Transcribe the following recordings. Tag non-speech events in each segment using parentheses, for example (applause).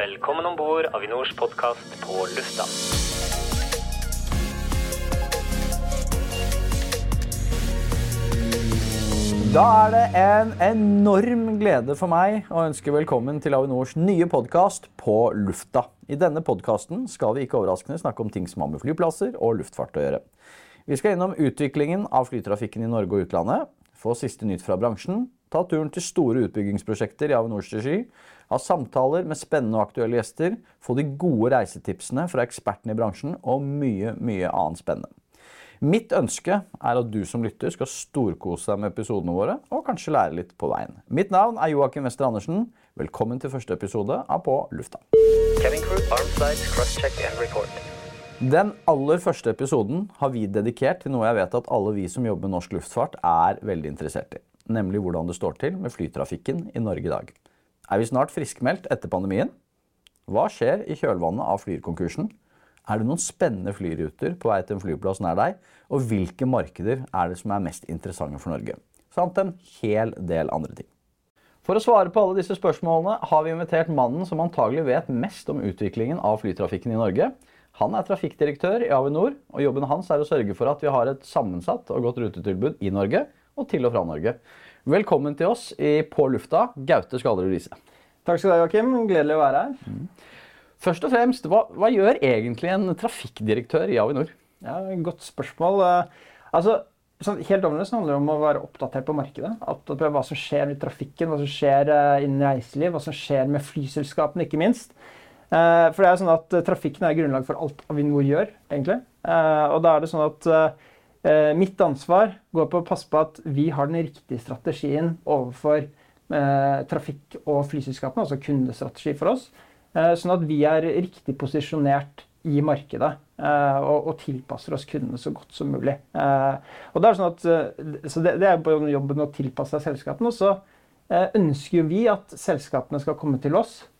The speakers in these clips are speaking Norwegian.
Velkommen om bord Avinors podkast på lufta. Da er det en enorm glede for meg å ønske velkommen til Avinors nye podkast På lufta. I denne podkasten skal vi ikke overraskende snakke om ting som har med flyplasser og luftfart å gjøre. Vi skal innom utviklingen av flytrafikken i Norge og utlandet, få siste nytt fra bransjen, ta turen til store utbyggingsprosjekter i Avinors regi, ha samtaler med spennende og aktuelle gjester, få de gode reisetipsene fra ekspertene i bransjen og mye, mye annet spennende. Mitt ønske er at du som lytter skal storkose deg med episodene våre og kanskje lære litt på veien. Mitt navn er Joakim Wester Andersen. Velkommen til første episode av På lufta. Den aller første episoden har vi dedikert til noe jeg vet at alle vi som jobber med norsk luftfart er veldig interessert i. Nemlig hvordan det står til med flytrafikken i Norge i dag. Er vi snart friskmeldt etter pandemien? Hva skjer i kjølvannet av Flyr-konkursen? Er det noen spennende flyruter på vei til en flyplass nær deg? Og hvilke markeder er det som er mest interessante for Norge? Samt en hel del andre ting. For å svare på alle disse spørsmålene har vi invitert mannen som antagelig vet mest om utviklingen av flytrafikken i Norge. Han er trafikkdirektør i Avinor, og jobben hans er å sørge for at vi har et sammensatt og godt rutetilbud i Norge og til og fra Norge. Velkommen til oss i På lufta, Gaute Skallerud Riise. Takk skal du ha, Joakim. Gledelig å være her. Først og fremst, hva, hva gjør egentlig en trafikkdirektør i Avinor? Ja, Godt spørsmål. Eh, Altså, sånn, helt overordnet handler det om å være oppdatert på markedet. Oppdatert på hva som skjer i trafikken, hva som skjer eh, innen reiseliv, hva som skjer med flyselskapene, ikke minst. Eh, For det er sånn at Trafikken er grunnlag for alt Avinor gjør, egentlig. Og da er det sånn at mitt ansvar går på å passe på at vi har den riktige strategien overfor eh, trafikk- og flyselskapene, altså kundestrategi for oss. Eh, Sånn at vi er riktig posisjonert i markedet eh, og, tilpasser oss kundene så godt som mulig. Eh, Og det er sånn at, eh, så det, er på jobben å tilpasse seg selskapene. Og så eh, ønsker vi at selskapene skal komme til oss, eh,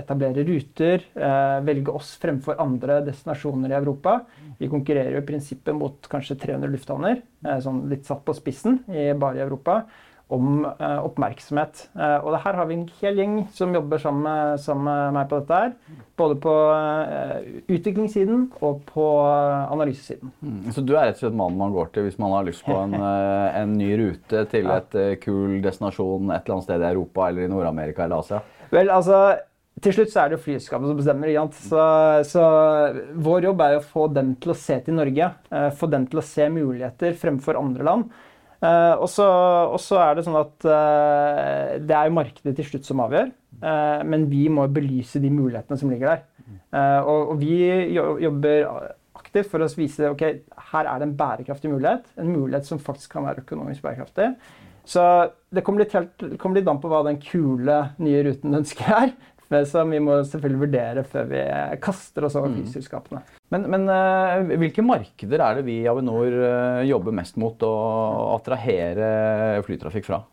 etablere ruter, eh, velge oss fremfor andre destinasjoner i Europa. Vi konkurrerer jo i prinsippet mot kanskje 300 lufthavner, eh, sånn litt satt på spissen i bare i Europa om eh, oppmerksomhet. Eh, og det her har vi en hel gjeng som jobber sammen med, sammen med meg på dette her. Både på eh, utviklingssiden og på eh, analysesiden. Så du er rett og slett mannen man går til hvis man har lyst på en, (laughs) eh, en ny rute til et eh, kul destinasjon et eller annet sted i Europa eller i Nord-Amerika eller Asia? Vel, altså til slutt så er det jo flyselskapet som bestemmer. Så, så vår jobb er å få dem til å se til Norge. eh, få dem til å se muligheter fremfor andre land. Eh, og, så, er det sånn at eh, det er jo markedet til slutt som avgjør. men vi må belyse de mulighetene som ligger der. Og, og vi jobber aktivt for å vise ok, her er det en bærekraftig mulighet. En mulighet som faktisk kan være økonomisk bærekraftig. Så det kommer litt, helt, kommer litt an på hva den kule nye ruten ønsker er. Som vi må selvfølgelig vurdere før vi kaster oss over flyselskapene. Men, men eh, hvilke markeder er det vi i Avinor eh, jobber mest mot å attrahere flytrafikk fra?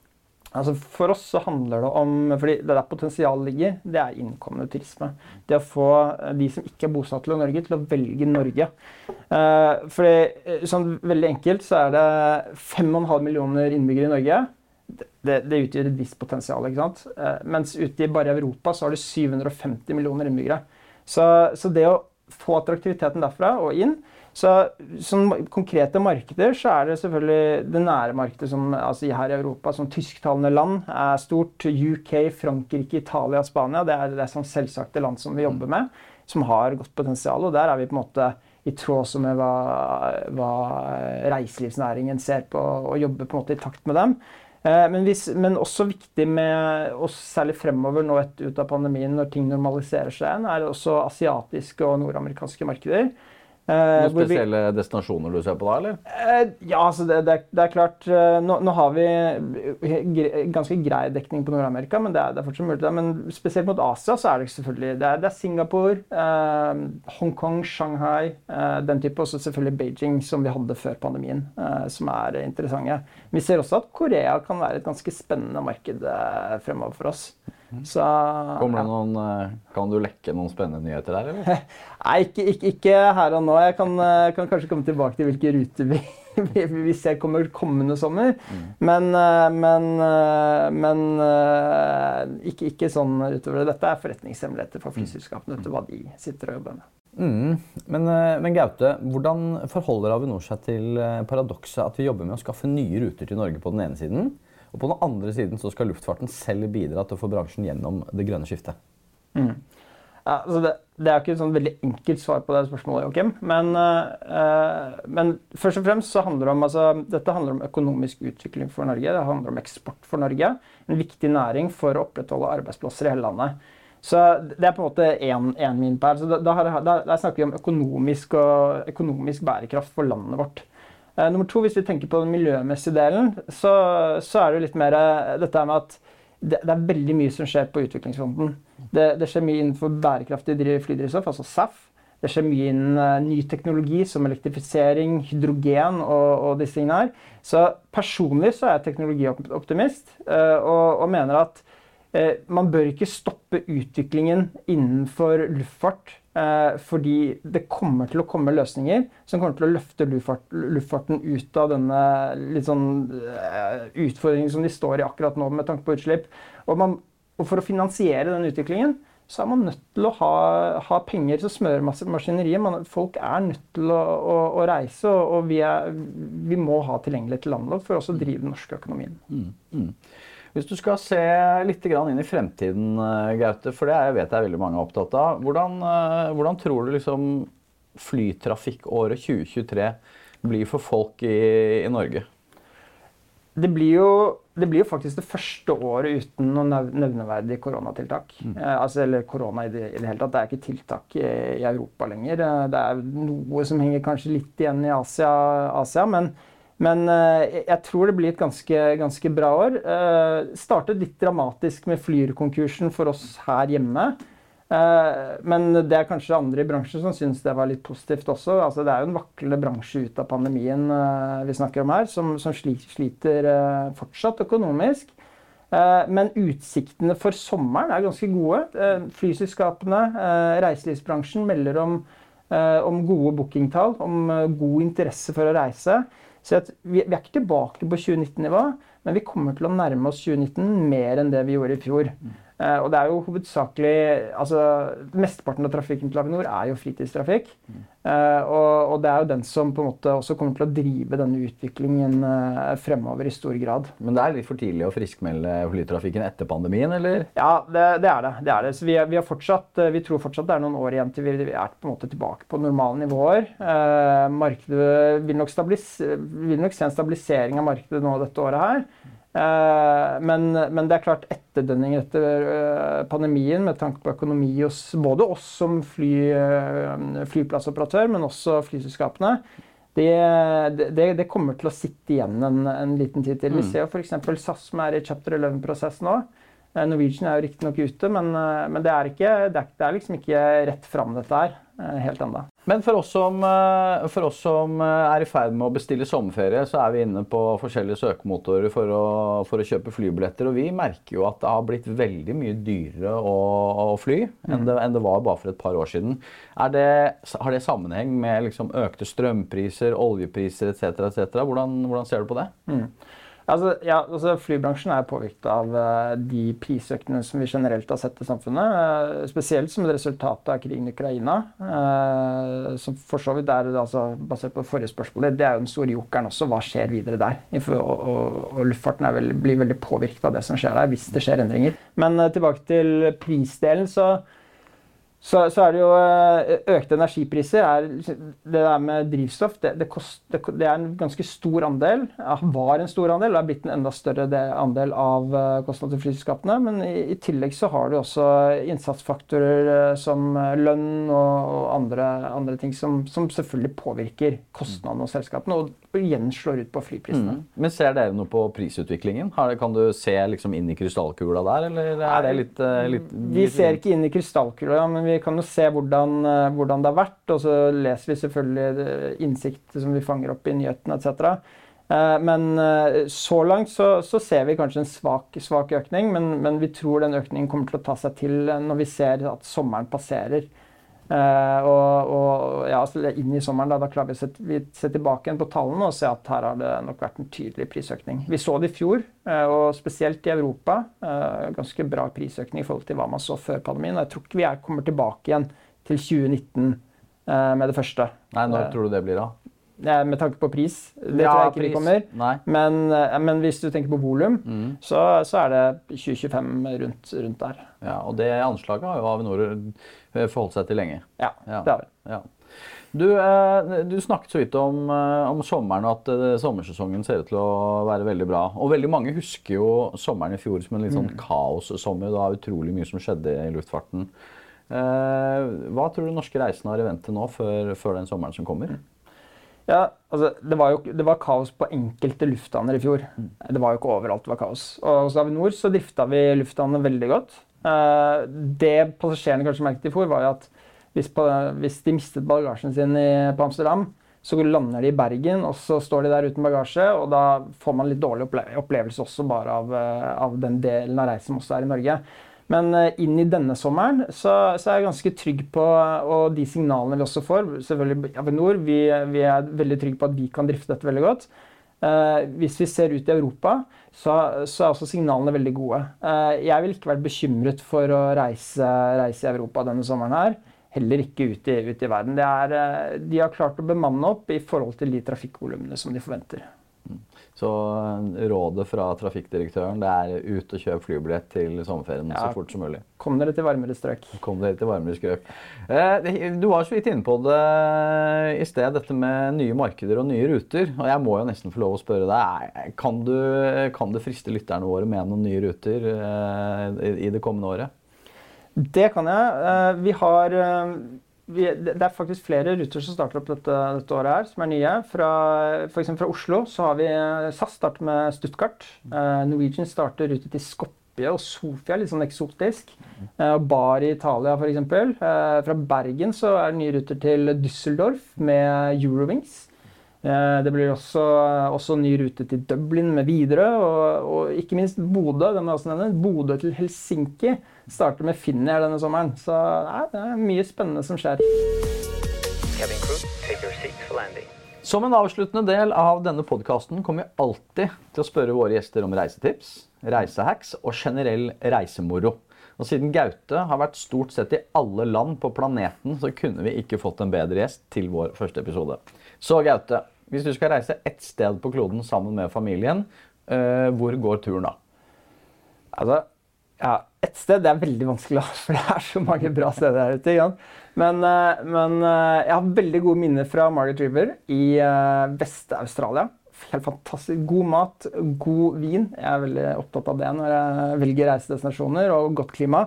Altså For oss så handler det om fordi det der potensialet ligger, det er innkommende turisme. Det å få eh, de som ikke er bosatt i Norge, til å velge Norge. Fordi sånn veldig enkelt så er det 5,5 millioner innbyggere i Norge. Det, det utgjør et visst potensial. ikke sant? Eh, mens ute i Europa så har du 750 millioner innbyggere. Så, så det å få attraktiviteten derfra og inn så som konkrete markeder så er det selvfølgelig det nære markedet som altså her i Europa, som tysktalende land, er stort. UK, Frankrike, Italia, Spania. Det er det som selvsagte land som vi jobber med, som har godt potensial. Og der er vi på en måte i tråd også med hva, hva reiselivsnæringen ser på, og jobber på en måte i takt med dem. Eh, Men, hvis, men også viktig med oss, særlig fremover nå ut av pandemien, når ting normaliserer seg igjen, er også asiatiske og nordamerikanske markeder. Eh, Noen spesielle destinasjoner du ser på da, eller? Eh, Ja, altså det, det, er, det er klart eh, nå, nå har vi ganske grei dekning på Nord-Amerika, men det er, det er fortsatt mulig. det. Men spesielt mot Asia så er det selvfølgelig Det er, er Singapore, eh, Hongkong, Shanghai, eh, den type. Også selvfølgelig Beijing, som vi hadde før pandemien, eh, som er interessante. Vi ser også at Korea kan være et ganske spennende marked fremover for oss. Så Kommer det noen, eh, kan du lekke noen spennende nyheter der, eller? (laughs) Nei, ikke, ikke, ikke her og nå. Jeg kan, eh, kan kanskje komme tilbake til hvilke ruter vi, (laughs) vi, vi ser kommer kommende sommer. Men, eh, men, eh, men eh, ikke, ikke sånn utover det. Dette er forretningshemmeligheter for flyselskapene. Vet du hva de sitter og jobber med. Mm. Men, men Gaute, hvordan forholder Avinor seg til paradokset at vi jobber med å skaffe nye ruter til Norge på den ene siden, og på den andre siden så skal luftfarten selv bidra til å få bransjen gjennom det grønne skiftet? Ja, altså det, det er ikke et sånn veldig enkelt svar på det spørsmålet, Joakim. Men, eh, men først og fremst så handler det om altså, dette handler om økonomisk utvikling for Norge. Det handler om eksport for Norge. En viktig næring for å opprettholde arbeidsplasser i hele landet. Så det er på en måte én min da, da, da, da snakker vi om økonomisk, og, økonomisk bærekraft for landet vårt. Eh, nummer to, hvis vi tenker på den miljømessige delen, så, så er det jo litt mer eh, dette med at det, det er veldig mye som skjer på utviklingsfronten. Det, det skjer mye innenfor bærekraftig flydrivstoff, altså SAF. Det skjer mye innen eh, ny teknologi som elektrifisering, hydrogen og, og disse tingene her. Så personlig så er jeg teknologioptimist og, og mener at man bør ikke stoppe utviklingen innenfor luftfart. Eh, fordi det kommer til å komme løsninger som kommer til å løfte luftfart, luftfarten ut av denne litt sånn eh, utfordringen som de står i akkurat nå med tanke på utslipp. Og, man, og for å finansiere den utviklingen så er man nødt til å ha, ha penger som smører smøre maskineriet. Man, folk er nødt til å, å, å reise, og, vi, er, vi må ha tilgjengelighet til landet vårt for å drive den norske økonomien. Hvis du skal se litt inn i fremtiden, eh, Gaute, for det jeg vet jeg er veldig mange er opptatt av. Hvordan, eh, hvordan tror du liksom flytrafikkåret 2023 blir for folk i, i Norge? Det blir, jo, det blir jo faktisk det første året uten noen nevneverdige nevneverdig koronatiltak. Eh, altså, eller korona i det, i det hele tatt. Det er ikke tiltak i, i Europa lenger. Det er noe som henger kanskje litt igjen i Asia, Asia men, men eh, jeg- tror det blir et ganske, ganske bra år. Eh, startet litt dramatisk med Flyr-konkursen for oss her hjemme. Eh, Men det er kanskje andre i bransjen som syns det var litt positivt også. Altså, det er jo en vaklende bransje ut av pandemien vi snakker om her, som, som sliter fortsatt økonomisk. Men utsiktene for sommeren er ganske gode. Flyselskapene, reiselivsbransjen melder om, om gode bookingtall, om god interesse for å reise. Så vi er ikke tilbake på 2019-nivå, men vi kommer til å nærme oss 2019 mer enn det vi gjorde i fjor. Eh, og det er jo hovedsakelig altså Mesteparten av trafikken til Avinor er jo fritidstrafikk. Eh, og, og det er jo den som på en måte også kommer til å drive denne utviklingen eh, fremover i stor grad. Men det er litt for tidlig å friskmelde flytrafikken etter pandemien, eller? Ja, det, det er det. det, er det. Så vi, vi, har fortsatt, vi tror fortsatt det er noen år igjen til vi, er på en måte tilbake på normale nivåer. Markedet vil nok, vil nok se en stabilisering av markedet nå dette året her. Eh, men, men det er klart etterdønninger etter eh, pandemien med tanke på økonomi hos både oss som fly, eh, flyplassoperatør, men også flyselskapene. Det, det, det kommer til å sitte igjen en, en liten tid til. Vi ser jo f.eks. SAS som er i chapter 11-prosess nå. Norwegian er jo riktignok ute, men, men det, er ikke, det, er, det er liksom ikke rett fram, dette her. Eh, Helt enda. Men for oss, som, eh, for oss som eh, er i ferd med å bestille sommerferie, så er vi inne på forskjellige søkemotorer for å, for å kjøpe flybilletter. Og vi merker jo at det har blitt veldig mye dyrere å, å fly enn det, enn det var bare for et par år siden. Er det, har det sammenheng med liksom økte strømpriser, oljepriser etc.? etc.? Hvordan, hvordan ser du på det? Altså, ja, altså Flybransjen er påvirket av eh, de prisøkningene som vi generelt har sett i samfunnet. eh, spesielt som et resultat av krigen i Ukraina. eh, som for så vidt er, altså, Basert på forrige spørsmål, det er jo den store jokeren også. Hva skjer videre der? Og, og, og luftfarten vel, blir veldig påvirket av det som skjer der, hvis det skjer endringer. Men tilbake til prisdelen, så så, så er det jo eh, økte energipriser. Er, det der med drivstoff det, det, kost, det, det er en ganske stor andel. Var en stor andel og er blitt en enda større andel av eh, kostnadene til flyselskapene. Men i, i tillegg så har du også innsatsfaktorer eh, som lønn og, og andre, andre ting som, som selvfølgelig påvirker kostnadene hos selskapene, og igjen slår ut på flyprisene. Men Ser dere noe på prisutviklingen? Har, kan du se liksom inn i krystallkula der, eller er det litt, eh, litt Vi ser ikke inn i krystallkula, men vi kan jo se hvordan, eh, hvordan det har vært. Og så leser vi selvfølgelig eh, innsikt som vi fanger opp i nyhetene etc. Men så langt så, så ser vi kanskje en svak, svak økning, men, men vi tror den økningen kommer til å ta seg til når vi ser at sommeren passerer. Eh, og, og ja, inn i sommeren da, da klarer vi å se, vi se tilbake igjen på tallene og se at her har det nok vært en tydelig prisøkning. Vi så det i fjor, eh, og spesielt i Europa. eh, ganske bra prisøkning i forhold til hva man så før pandemien. Jeg tror ikke vi er, kommer tilbake igjen til 2019 eh, med det første. Nei, når tror du det blir, da? Med tanke på pris. Det Ja, tror jeg ikke pris. kommer. Men, eh, men hvis du tenker på volum, Mm. så, så er det 2025 rundt, rundt der. Ja, og det anslaget har jo Avinor eh, forholdt seg til lenge. Ja, Ja. det har vi. Ja. Du, eh, du snakket så vidt om, om sommeren og at sommersesongen ser ut til å være veldig bra. Og veldig mange husker jo sommeren i fjor som en litt sånn kaossommer. Det var utrolig mye som skjedde i luftfarten. Hva tror du norske reisende har i vente nå før, før den sommeren som kommer? Ja, altså, det, var jo, det var kaos på enkelte lufthavner i fjor. Det var jo ikke overalt det var kaos. Og hos Avinor så drifta vi lufthavnene veldig godt. Eh, det passasjerene kanskje merket i fjor, var jo at hvis, på, hvis de mistet bagasjen sin i, på Amsterdam, så lander de i Bergen, og så står de der uten bagasje, og da får man litt dårlig opple opplevelse også bare av, eh, av den delen av reisen som også er i Norge. Men eh, inn i denne sommeren så, så er jeg ganske trygg på, og de signalene vi også får Selvfølgelig Avinor, vi, vi er veldig trygge på at vi kan drifte dette veldig godt. Eh, hvis vi ser ut i Europa, så, så er også signalene veldig gode. Eh, jeg vil ikke vært bekymret for å reise, reise i Europa denne sommeren her. Heller ikke ut i, ut i verden. Er, eh, de har klart å bemanne opp i forhold til de trafikkvolumene som de forventer. Så eh, rådet fra trafikkdirektøren det er ut og kjøp flybillett til sommerferien Ja. så fort som mulig. Kom dere til varmere strøk. Kom dere til varmere strøk. Eh, Du var så vidt inne på det i sted, dette med nye markeder og nye ruter. Og jeg må jo nesten få lov å spørre deg, kan du, kan det friste lytterne våre med noen nye ruter eh, i det kommende året? Det kan jeg. Eh, Vi har eh, vi, det er faktisk flere ruter som starter opp dette, dette året her, som er nye. Fra, for fra Oslo så har vi eh, SAS starter med Stuttgart. Eh, Norwegian starter rute til Skopje og Sofia, litt sånn eksotisk. Eh, bar i Italia, f.eks. Eh, fra Bergen så er det nye ruter til Düsseldorf med Eurowings. Eh, Det blir også, også ny rute til Dublin med Widerøe, og, og ikke minst Bodø. Den må jeg også nevne. Bodø til Helsinki starter med Finnair denne sommeren. Så nei, det er mye spennende som skjer. Cabin crew, take your seats for landing. Som en avsluttende del av denne podkasten kommer vi alltid til å spørre våre gjester om reisetips, reisehacks og generell reisemoro. Og siden Gaute har vært stort sett i alle land på planeten, så kunne vi ikke fått en bedre gjest til vår første episode. Så Gaute, hvis du skal reise ett sted på kloden sammen med familien, eh, hvor går turen da? Altså, ja, et sted det er veldig vanskelig, for det er så mange bra steder her ute. Jan. Men, eh, men eh, jeg har veldig gode minner fra Margaret River i Vest-Australia. Helt fantastisk. God mat, god vin. Jeg er veldig opptatt av det når jeg velger reisedestinasjoner, og godt klima.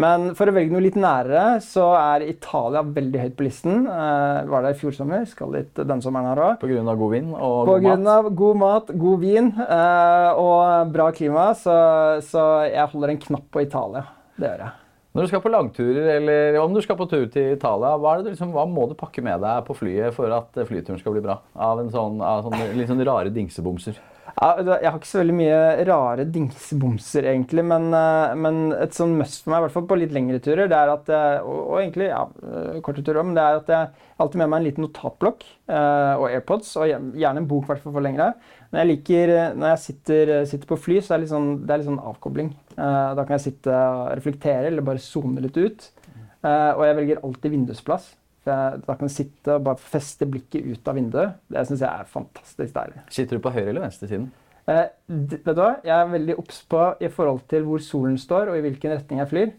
Men for å velge noe litt nærere, så er Italia veldig høyt på listen. Eh, var der i fjor sommer, skal litt denne sommeren her òg. Av god vin og På god grunn mat? av god mat, god vin eh, og bra klima, så, så jeg holder en knapp på Italia. Det gjør jeg. Når du skal på langturer, eller om du skal på tur til Italia, hva, du liksom, hva må du pakke med deg på flyet for at flyturen skal bli bra? Av en sånn, av sånne litt sånne rare dingsebomser. Jeg har ikke så veldig mye rare dingsebomser, egentlig. Men, eh, men et sånn must for meg, i hvert fall på litt lengre turer, det er at og, og egentlig ja, eh, korte turer men det er at jeg alltid med meg en liten notatblokk eh, og AirPods, og gjerne en bok i hvert fall for lengre. Men jeg liker, når jeg sitter, sitter på fly, så er det litt sånn, det er litt sånn avkobling. Da kan jeg sitte og reflektere eller bare zone litt ut. Og jeg velger alltid vindusplass. Da kan du sitte og bare feste blikket ut av vinduet. Det syns jeg er fantastisk deilig. Sitter du på høyre eller venstre siden? Eh, vet du hva? Jeg er veldig obs på i forhold til hvor solen står og i hvilken retning jeg flyr.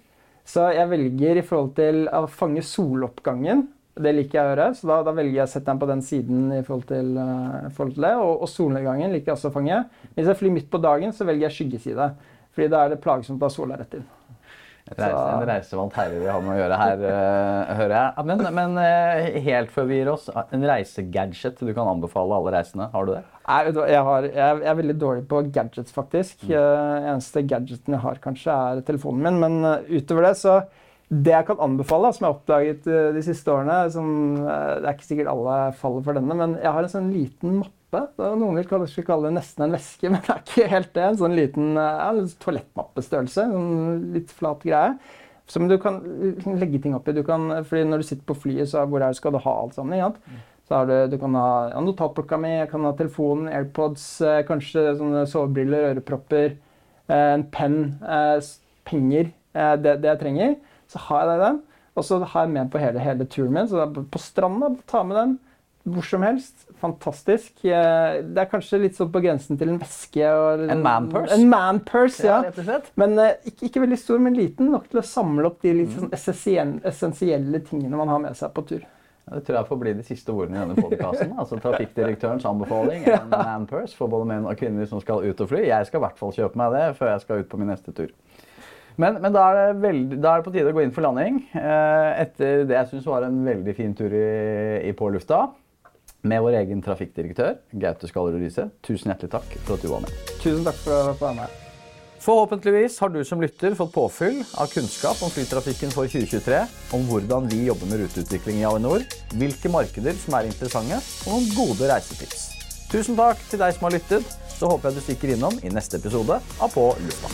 Så jeg velger i forhold til å fange soloppgangen. Det liker jeg å gjøre, så da, da velger jeg å sette den på den siden i forhold til, uh, forhold til det. Og, og solnedgangen liker jeg også å fange. Hvis jeg flyr midt på dagen, så velger jeg skyggeside. Fordi da er det plagsomt å ha sola rett inn. Reise, en reisevant herre vi har med å gjøre her, uh, hører jeg. Men, men uh, helt før vi gir oss, en reisegadget du kan anbefale alle reisende. Har du det? Du, jeg, har, jeg, jeg er veldig dårlig på gadgets, faktisk. Uh, eneste gadgeten jeg har, kanskje, er telefonen min. Men utover det, så Det jeg kan anbefale, som jeg har oppdaget de siste årene som, Det er ikke sikkert alle faller for denne, men jeg har en sånn liten mappe. Det er Noen vil kanskje kalle det nesten en veske, (laughs) men det er ikke helt det. En sånn liten eh, ja, toalettmappestørrelse. En litt flat greie. som du kan legge ting oppi. Du kan, fordi når du sitter på flyet, så hvor er, skal du ha alt sammen? ikke sant? Så har du, du kan ha ja, notatblokka mi, jeg kan ha telefonen, AirPods, eh, kanskje sånne sovebriller, ørepropper, eh, en penn, eh, penger. Eh, det, det jeg trenger. Så har jeg det den. Og så har jeg med på hele, hele turen min. Så på stranda, ta med den. Hvor som helst. Fantastisk. Eh, det er kanskje litt sånn på grensen til en veske. Og, En man-purse? En man-purse, ja. slett. Men eh, ikke, ikke veldig stor, men liten nok til å samle opp de litt sånn essensielle, essensielle tingene man har med seg på tur. Ja, Det tror jeg får bli de siste ordene i denne (laughs) podkasten. Altså trafikkdirektørens anbefaling. En manpurse for både menn og kvinner som skal ut og fly. Jeg skal i hvert fall kjøpe meg det før jeg skal ut på min neste tur. Men, men da, er det veldig, da er det på tide å gå inn for landing. Eh, etter det jeg syns var en veldig fin tur i, i på lufta. Med vår egen trafikkdirektør, Gaute Skallerud Riise. Tusen hjertelig takk for at du var med. Tusen takk for å få være med. Forhåpentligvis har du som lytter fått påfyll av kunnskap om flytrafikken for 2023, om hvordan vi jobber med ruteutvikling i Avinor, hvilke markeder som er interessante, og noen gode reisetips. Tusen takk til deg som har lyttet. Så håper jeg du stikker innom i neste episode av På lufta.